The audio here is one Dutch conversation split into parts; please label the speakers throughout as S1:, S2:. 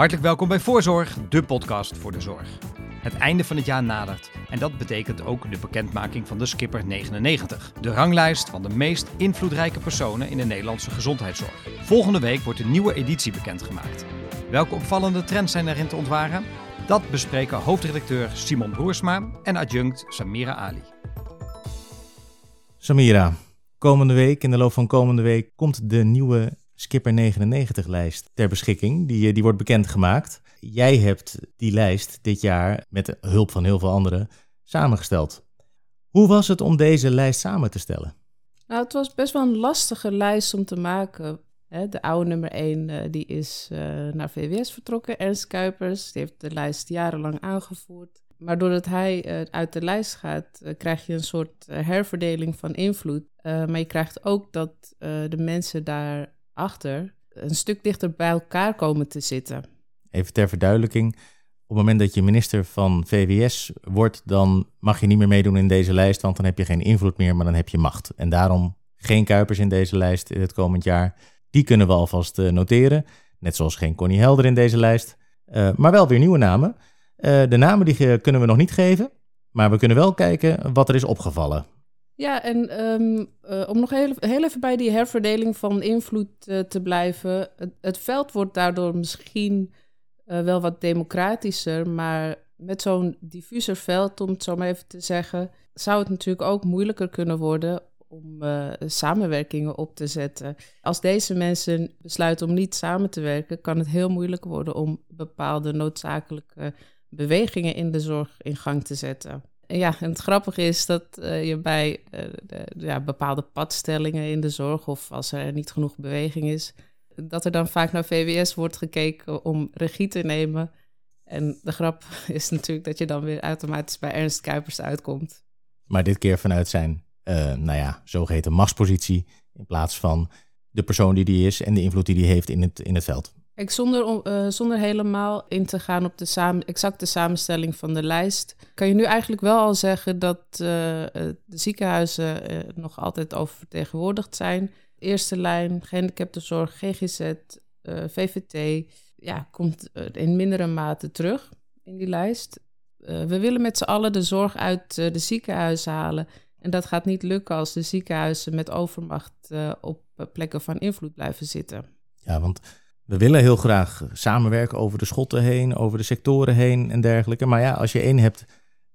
S1: Hartelijk welkom bij Voorzorg, de podcast voor de zorg. Het einde van het jaar nadert en dat betekent ook de bekendmaking van de Skipper 99, de ranglijst van de meest invloedrijke personen in de Nederlandse gezondheidszorg. Volgende week wordt een nieuwe editie bekendgemaakt. Welke opvallende trends zijn erin te ontwaren? Dat bespreken hoofdredacteur Simon Broersma en adjunct Samira Ali.
S2: Samira, komende week, in de loop van komende week, komt de nieuwe Skipper 99-lijst ter beschikking. Die, eh, die wordt bekendgemaakt. Jij hebt die lijst dit jaar met hulp van heel veel anderen samengesteld. Hoe was het om deze lijst samen te stellen?
S3: Nou, het was best wel een lastige lijst om te maken. De oude nummer 1 eh, die is eh, naar VWS vertrokken, Ernst Kuipers. Die heeft de lijst jarenlang aangevoerd. Maar doordat hij uit de lijst gaat, krijg je een soort herverdeling van invloed. maar je krijgt ook dat de mensen daar achter een stuk dichter bij elkaar komen te zitten.
S2: Even ter verduidelijking. Op het moment dat je minister van VWS wordt, dan mag je niet meer meedoen in deze lijst, want dan heb je geen invloed meer, maar dan heb je macht. En daarom geen Kuipers in deze lijst het komend jaar. Die kunnen we alvast eh, noteren. Net zoals geen Connie Helder in deze lijst. Uh, maar wel weer nieuwe namen. Uh, de namen die kunnen we nog niet geven, maar we kunnen wel kijken wat er is opgevallen.
S3: Ja, en um, uh, om nog heel, even bij die herverdeling van invloed uh, te blijven. Het, veld wordt daardoor misschien uh, wel wat democratischer, maar met zo'n diffuser veld, om het zo maar even te zeggen, zou het natuurlijk ook moeilijker kunnen worden om samenwerkingen op te zetten. Als deze mensen besluiten om niet samen te werken, kan het heel moeilijk worden om bepaalde noodzakelijke bewegingen in de zorg in gang te zetten ja, en het grappige is dat uh, je bij uh, de, ja, bepaalde padstellingen in de zorg, of als er niet genoeg beweging is, dat er dan vaak naar VWS wordt gekeken om regie te nemen. En de grap is natuurlijk dat je dan weer automatisch bij Ernst Kuipers uitkomt.
S2: Maar dit keer vanuit zijn, uh, nou ja, zogeheten machtspositie, in plaats van de persoon die die is en de invloed die die heeft in het, in het veld.
S3: Zonder, uh, zonder helemaal in te gaan op de exacte samenstelling van de lijst, kan je nu eigenlijk wel al zeggen dat uh, de ziekenhuizen uh, nog altijd oververtegenwoordigd zijn. Eerste lijn, gehandicaptenzorg, GGZ, VVT, ja, komt in mindere mate terug in die lijst. we willen met z'n allen de zorg uit de ziekenhuizen halen. En dat gaat niet lukken als de ziekenhuizen met overmacht op plekken van invloed blijven zitten.
S2: Ja, want we willen heel graag samenwerken over de schotten heen, over de sectoren heen en dergelijke. Maar ja, als je één hebt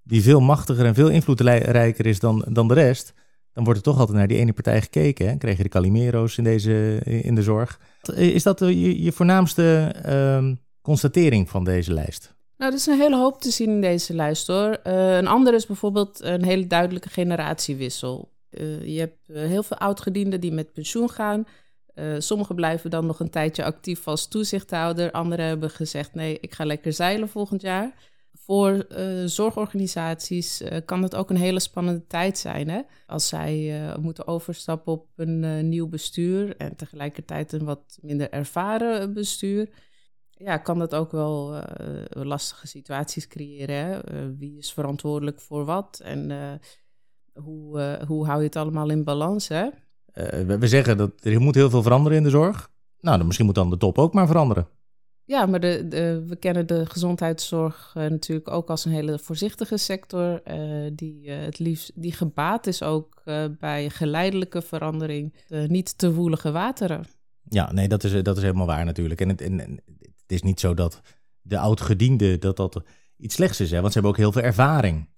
S2: die veel machtiger en veel invloedrijker is dan, dan de rest, dan wordt er toch altijd naar die ene partij gekeken. Hè? Je de Calimero's in, deze, in de zorg. Is dat je, je voornaamste uh, constatering van deze lijst?
S3: Nou, er is een hele hoop te zien in deze lijst hoor. Uh, een andere is bijvoorbeeld een hele duidelijke generatiewissel. Uh, je hebt heel veel oudgedienden die met pensioen gaan. Uh, sommigen blijven dan nog een tijdje actief als toezichthouder. Anderen hebben gezegd: nee, ik ga lekker zeilen volgend jaar. Voor uh, zorgorganisaties uh, kan het ook een hele spannende tijd zijn. Hè? Als zij moeten overstappen op een nieuw bestuur en tegelijkertijd een wat minder ervaren bestuur. Ja, kan dat ook wel lastige situaties creëren. Hè? wie is verantwoordelijk voor wat en hoe, hoe hou je het allemaal in balans? Hè?
S2: Uh, we, zeggen dat er moet heel veel veranderen in de zorg. Nou, dan misschien moet dan de top ook maar veranderen.
S3: Ja, maar de, de, we kennen de gezondheidszorg uh, natuurlijk ook als een hele voorzichtige sector. Uh, die het liefst die gebaat is ook bij geleidelijke verandering. niet te woelige wateren.
S2: Ja, nee, dat is, dat is helemaal waar natuurlijk. En het, en, het is niet zo dat de oud-gediende dat dat iets slechts is. Hè? Want ze hebben ook heel veel ervaring.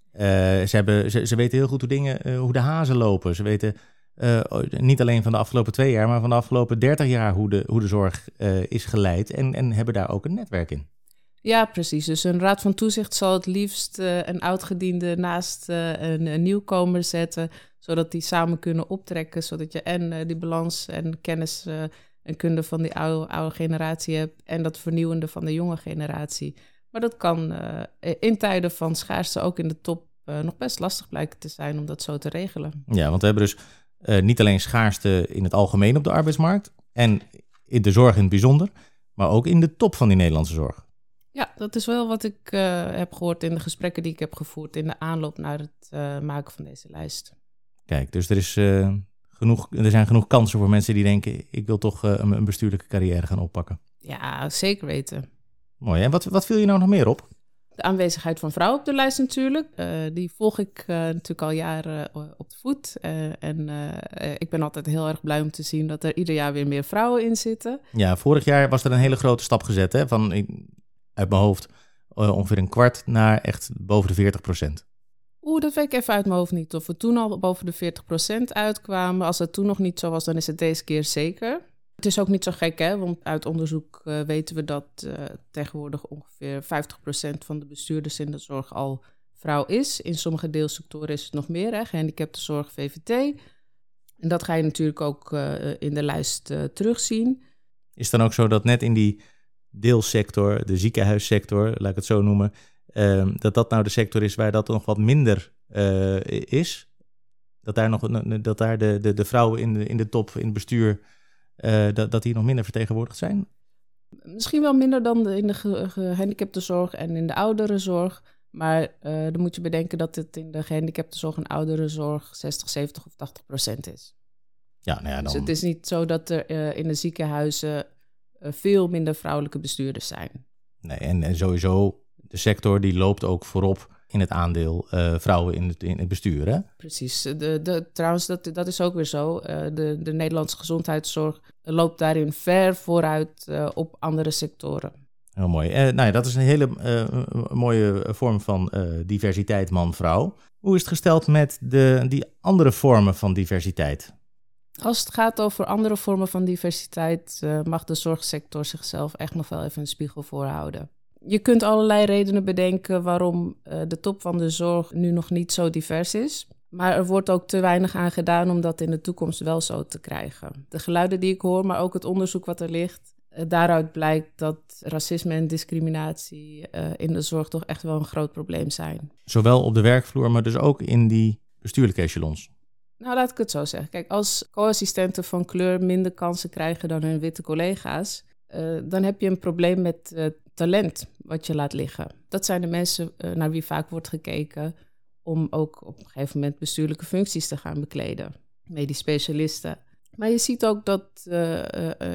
S2: ze, hebben, ze, ze weten heel goed hoe, dingen, hoe de hazen lopen. Ze weten uh, niet alleen van de afgelopen twee jaar, maar van de afgelopen dertig jaar hoe de, hoe de zorg uh, is geleid en, en hebben daar ook een netwerk in.
S3: Ja, precies. Dus een raad van toezicht zal het liefst uh, een oudgediende naast een, een, nieuwkomer zetten, zodat die samen kunnen optrekken, zodat je en die balans en kennis en kunde van die oude, oude generatie hebt en dat vernieuwende van de jonge generatie. Maar dat kan in tijden van schaarste ook in de top nog best lastig blijken te zijn om dat zo te regelen.
S2: Ja, want we hebben dus uh, niet alleen schaarste in het algemeen op de arbeidsmarkt en in de zorg in het bijzonder, maar ook in de top van die Nederlandse zorg.
S3: Ja, dat is wel wat ik uh, heb gehoord in de gesprekken die ik heb gevoerd in de aanloop naar het uh, maken van deze lijst.
S2: Kijk, dus er, is, genoeg, er zijn genoeg kansen voor mensen die denken: ik wil toch een, een bestuurlijke carrière gaan oppakken.
S3: Ja, zeker weten.
S2: Mooi. En wat, wat viel je nou nog meer op?
S3: De aanwezigheid van vrouwen op de lijst natuurlijk. Uh, die volg ik uh, natuurlijk al jaren uh, op de voet. en ik ben altijd heel erg blij om te zien dat er ieder jaar weer meer vrouwen in zitten.
S2: Ja, vorig jaar was er een hele grote stap gezet. Hè? Van uit mijn hoofd ongeveer een kwart naar echt boven de 40 procent.
S3: Oeh, dat weet ik even uit mijn hoofd niet. Of we toen al boven de 40 procent uitkwamen. Als dat toen nog niet zo was, dan is het deze keer zeker. Het is ook niet zo gek, hè? want uit onderzoek uh, weten we dat uh, tegenwoordig ongeveer 50% van de bestuurders in de zorg al vrouw is. In sommige deelsectoren is het nog meer, hè? gehandicaptenzorg, VVT. En dat ga je natuurlijk ook uh, in de lijst terugzien.
S2: Is het dan ook zo dat net in die deelsector, de ziekenhuissector, laat ik het zo noemen, ehm, dat dat nou de sector is waar dat nog wat minder is? Dat daar, nog, dat daar de, de, de vrouwen in de, in de top, in het bestuur uh, dat, dat die nog minder vertegenwoordigd zijn?
S3: Misschien wel minder dan in de gehandicaptenzorg en in de ouderenzorg. Maar uh, dan moet je bedenken dat het in de gehandicaptenzorg en ouderenzorg 60, 70 of 80 procent is.
S2: Ja, nou ja, dan...
S3: Dus het is niet zo dat er uh, in de ziekenhuizen veel minder vrouwelijke bestuurders zijn.
S2: Nee, en, en sowieso, de sector die loopt ook voorop in het aandeel uh, vrouwen in het, in het bestuur. Hè?
S3: Precies. De, de, trouwens, dat, dat is ook weer zo. Uh, de, de Nederlandse gezondheidszorg loopt daarin ver vooruit uh, op andere sectoren.
S2: Heel mooi. nou ja, dat is een hele mooie vorm van diversiteit man-vrouw. Hoe is het gesteld met de, die andere vormen van diversiteit?
S3: Als het gaat over andere vormen van diversiteit, mag de zorgsector zichzelf echt nog wel even een spiegel voorhouden je kunt allerlei redenen bedenken waarom uh, de top van de zorg nu nog niet zo divers is. Maar er wordt ook te weinig aan gedaan om dat in de toekomst wel zo te krijgen. De geluiden die ik hoor, maar ook het onderzoek wat er ligt, uh, daaruit blijkt dat racisme en discriminatie uh, in de zorg toch echt wel een groot probleem zijn.
S2: Zowel op de werkvloer, maar dus ook in die bestuurlijke echelons.
S3: Nou, laat ik het zo zeggen. Kijk, als co-assistenten van kleur minder kansen krijgen dan hun witte collega's, uh, dan heb je een probleem met uh, talent wat je laat liggen. Dat zijn de mensen uh, naar wie vaak wordt gekeken om ook op een gegeven moment bestuurlijke functies te gaan bekleden. Medisch specialisten. Maar je ziet ook dat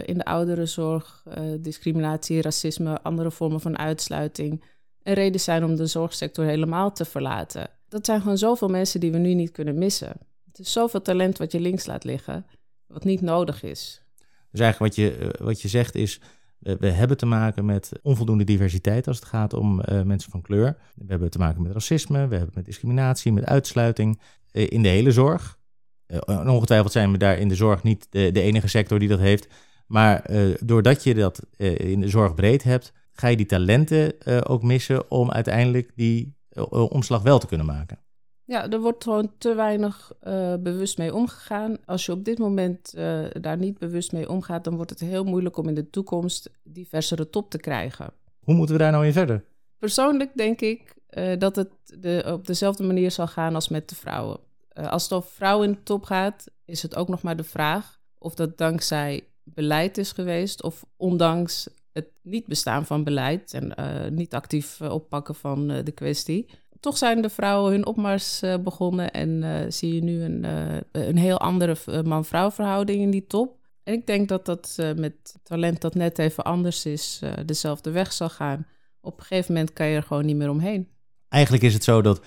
S3: in de ouderenzorg discriminatie, racisme, andere vormen van uitsluiting een reden zijn om de zorgsector helemaal te verlaten. Dat zijn gewoon zoveel mensen die we nu niet kunnen missen. Het is zoveel talent wat je links laat liggen, wat niet nodig is.
S2: Dus eigenlijk wat je, eh, wat je zegt is, we hebben te maken met onvoldoende diversiteit als het gaat om uh, mensen van kleur. We hebben te maken met racisme, we hebben met discriminatie, met uitsluiting uh, in de hele zorg. Uh, ongetwijfeld zijn we daar in de zorg niet de, de enige sector die dat heeft. Maar doordat je dat in de zorg breed hebt, ga je die talenten ook missen om uiteindelijk die omslag wel te kunnen maken.
S3: Ja, er wordt gewoon te weinig uh, bewust mee omgegaan. Als je op dit moment uh, daar niet bewust mee omgaat, dan wordt het heel moeilijk om in de toekomst diversere top te krijgen.
S2: Hoe moeten we daar nou in verder?
S3: Persoonlijk denk ik uh, dat het de, op dezelfde manier zal gaan als met de vrouwen. als het over vrouwen in de top gaat, is het ook nog maar de vraag of dat dankzij beleid is geweest of ondanks het niet bestaan van beleid en niet actief oppakken van de kwestie toch zijn de vrouwen hun opmars uh, begonnen en uh, zie je nu een, uh, een heel andere man-vrouw verhouding in die top. En ik denk dat dat met talent dat net even anders is, dezelfde weg zal gaan. Op een gegeven moment kan je er gewoon niet meer omheen.
S2: Eigenlijk is het zo dat,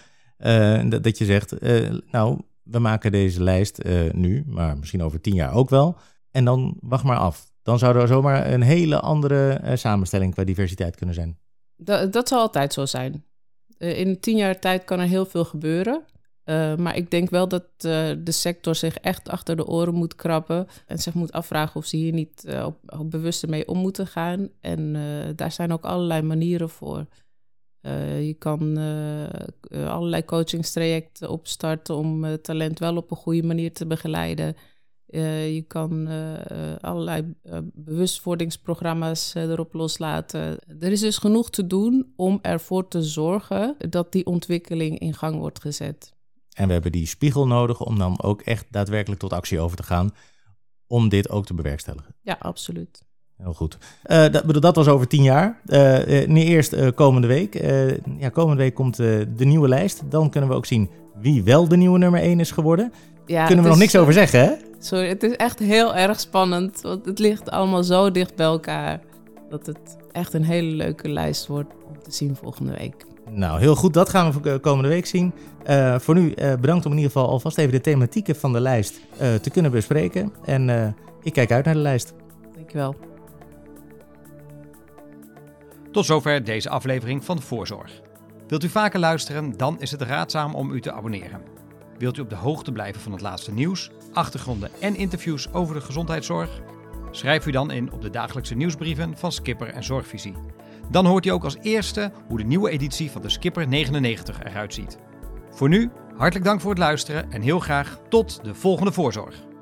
S2: dat, dat, je zegt, nou, we maken deze lijst nu, maar misschien over tien jaar ook wel. En dan wacht maar af. Dan zou er zomaar een hele andere samenstelling qua diversiteit kunnen zijn.
S3: Dat, dat zal altijd zo zijn. Uh, in tien jaar tijd kan er heel veel gebeuren. Uh, maar ik denk wel dat uh, de sector zich echt achter de oren moet krabben. En zich moet afvragen of ze hier niet op, op bewuster mee om moeten gaan. En daar zijn ook allerlei manieren voor. je kan allerlei coachingstrajecten opstarten om talent wel op een goede manier te begeleiden. Uh, je kan uh, allerlei uh, bewustwordingsprogramma's erop loslaten. Er is dus genoeg te doen om ervoor te zorgen dat die ontwikkeling in gang wordt gezet.
S2: En we hebben die spiegel nodig om dan ook echt daadwerkelijk tot actie over te gaan. Om dit ook te bewerkstelligen.
S3: Ja, absoluut.
S2: Heel goed. dat, dat, was over tien jaar. nu eerst komende week. ja, komende week komt de nieuwe lijst. Dan kunnen we ook zien wie wel de nieuwe nummer 1 is geworden. Ja, kunnen we nog niks over zeggen, hè?
S3: Sorry, het is echt heel erg spannend. Want het ligt allemaal zo dicht bij elkaar. dat het echt een hele leuke lijst wordt om te zien volgende week.
S2: Nou, heel goed. Dat gaan we komende week zien. Uh, voor nu uh, bedankt om in ieder geval alvast even de thematieken van de lijst uh, te kunnen bespreken. En ik kijk uit naar de lijst.
S3: Dankjewel.
S1: Tot zover deze aflevering van de Voorzorg. Wilt u vaker luisteren, dan is het raadzaam om u te abonneren. Wilt u op de hoogte blijven van het laatste nieuws, achtergronden en interviews over de gezondheidszorg? Schrijf u dan in op de dagelijkse nieuwsbrieven van Skipper en Zorgvisie. Dan hoort u ook als eerste hoe de nieuwe editie van de Skipper 99 eruit ziet. Voor nu, hartelijk dank voor het luisteren en heel graag tot de volgende voorzorg.